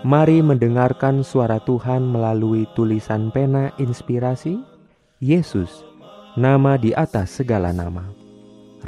Mari mendengarkan suara Tuhan melalui tulisan pena inspirasi Yesus, nama di atas segala nama.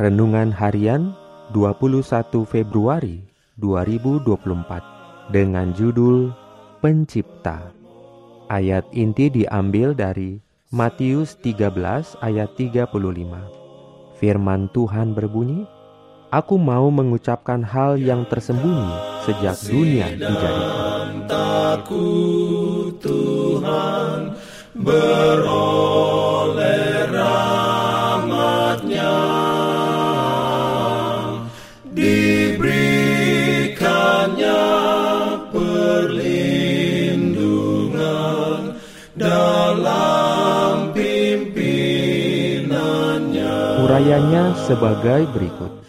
Renungan harian 21 Februari 2024 dengan judul Pencipta. Ayat inti diambil dari Matius 13 ayat 35. Firman Tuhan berbunyi, Aku mau mengucapkan hal yang tersembunyi sejak dunia dijadikan takut Tuhan beroleh rahmatnya. Diberikannya perlindungan dalam pimpinannya. Urayanya sebagai berikut.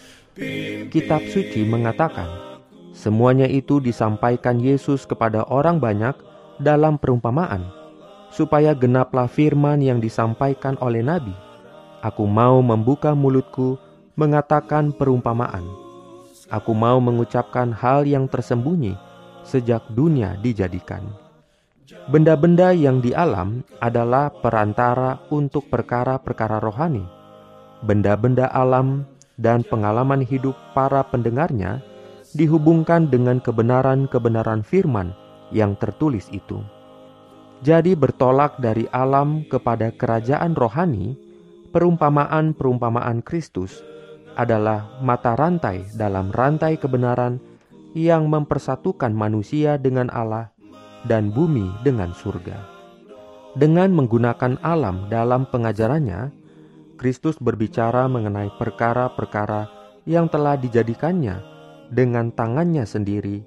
Kitab suci mengatakan Semuanya itu disampaikan Yesus kepada orang banyak dalam perumpamaan, supaya genaplah firman yang disampaikan oleh Nabi. Aku mau membuka mulutku mengatakan perumpamaan. Aku mau mengucapkan hal yang tersembunyi sejak dunia dijadikan. Benda-benda yang di alam adalah perantara untuk perkara-perkara rohani. Benda-benda alam dan pengalaman hidup para pendengarnya dihubungkan dengan kebenaran-kebenaran firman yang tertulis itu. Jadi bertolak dari alam kepada kerajaan rohani, perumpamaan-perumpamaan Kristus adalah mata rantai dalam rantai kebenaran yang mempersatukan manusia dengan Allah dan bumi dengan surga. Dengan menggunakan alam dalam pengajarannya, Kristus berbicara mengenai perkara-perkara yang telah dijadikannya dengan tangannya sendiri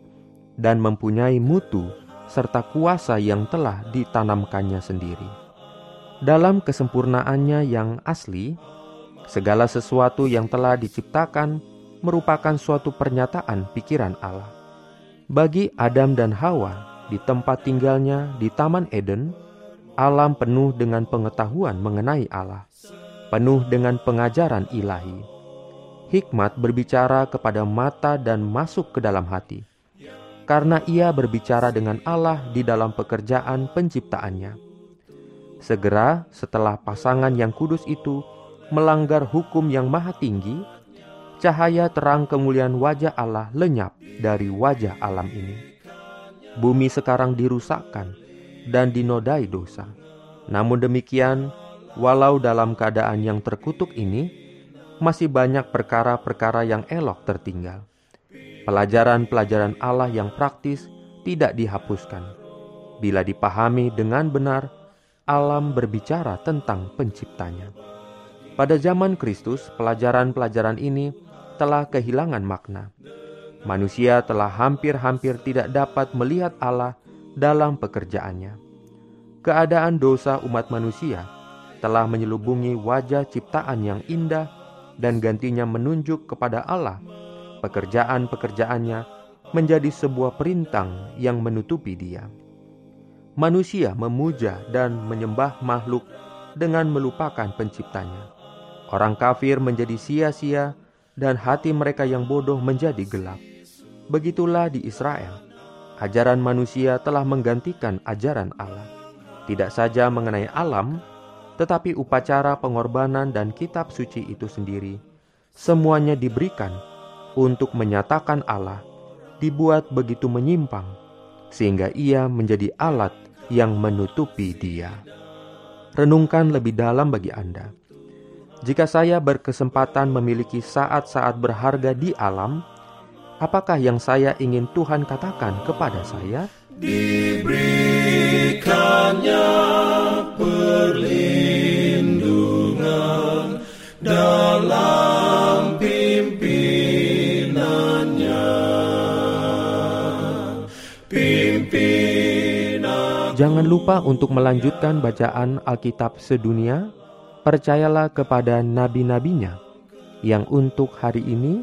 dan mempunyai mutu serta kuasa yang telah ditanamkannya sendiri. Dalam kesempurnaannya yang asli, segala sesuatu yang telah diciptakan merupakan suatu pernyataan pikiran Allah. Bagi Adam dan Hawa di tempat tinggalnya di Taman Eden, alam penuh dengan pengetahuan mengenai Allah, penuh dengan pengajaran ilahi hikmat berbicara kepada mata dan masuk ke dalam hati, karena ia berbicara dengan Allah di dalam pekerjaan penciptaannya. Segera setelah pasangan yang kudus itu melanggar hukum yang maha tinggi, cahaya terang kemuliaan wajah Allah lenyap dari wajah alam ini. Bumi sekarang dirusakkan dan dinodai dosa. Namun demikian, walau dalam keadaan yang terkutuk ini, masih banyak perkara-perkara yang elok tertinggal. Pelajaran-pelajaran Allah yang praktis tidak dihapuskan. Bila dipahami dengan benar, alam berbicara tentang penciptanya. Pada zaman Kristus, pelajaran-pelajaran ini telah kehilangan makna. Manusia telah hampir-hampir tidak dapat melihat Allah dalam pekerjaannya. Keadaan dosa umat manusia telah menyelubungi wajah ciptaan yang indah dan gantinya menunjuk kepada Allah, pekerjaan-pekerjaannya menjadi sebuah perintang yang menutupi dia. Manusia memuja dan menyembah makhluk dengan melupakan penciptanya. Orang kafir menjadi sia-sia dan hati mereka yang bodoh menjadi gelap. Begitulah di Israel. Ajaran manusia telah menggantikan ajaran Allah. Tidak saja mengenai alam, tetapi upacara pengorbanan dan kitab suci itu sendiri semuanya diberikan untuk menyatakan Allah dibuat begitu menyimpang sehingga ia menjadi alat yang menutupi dia. Renungkan lebih dalam bagi Anda. Jika saya berkesempatan memiliki saat-saat berharga di alam, apakah yang saya ingin Tuhan katakan kepada saya? Diberikannya Jangan lupa untuk melanjutkan bacaan Alkitab sedunia. Percayalah kepada nabi-nabinya yang untuk hari ini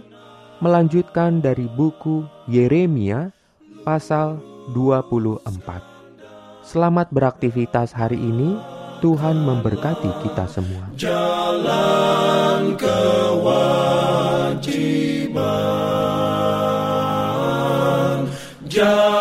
melanjutkan dari buku Yeremia pasal 24. Selamat beraktivitas hari ini. Tuhan memberkati kita semua. jalan kewajiban jalan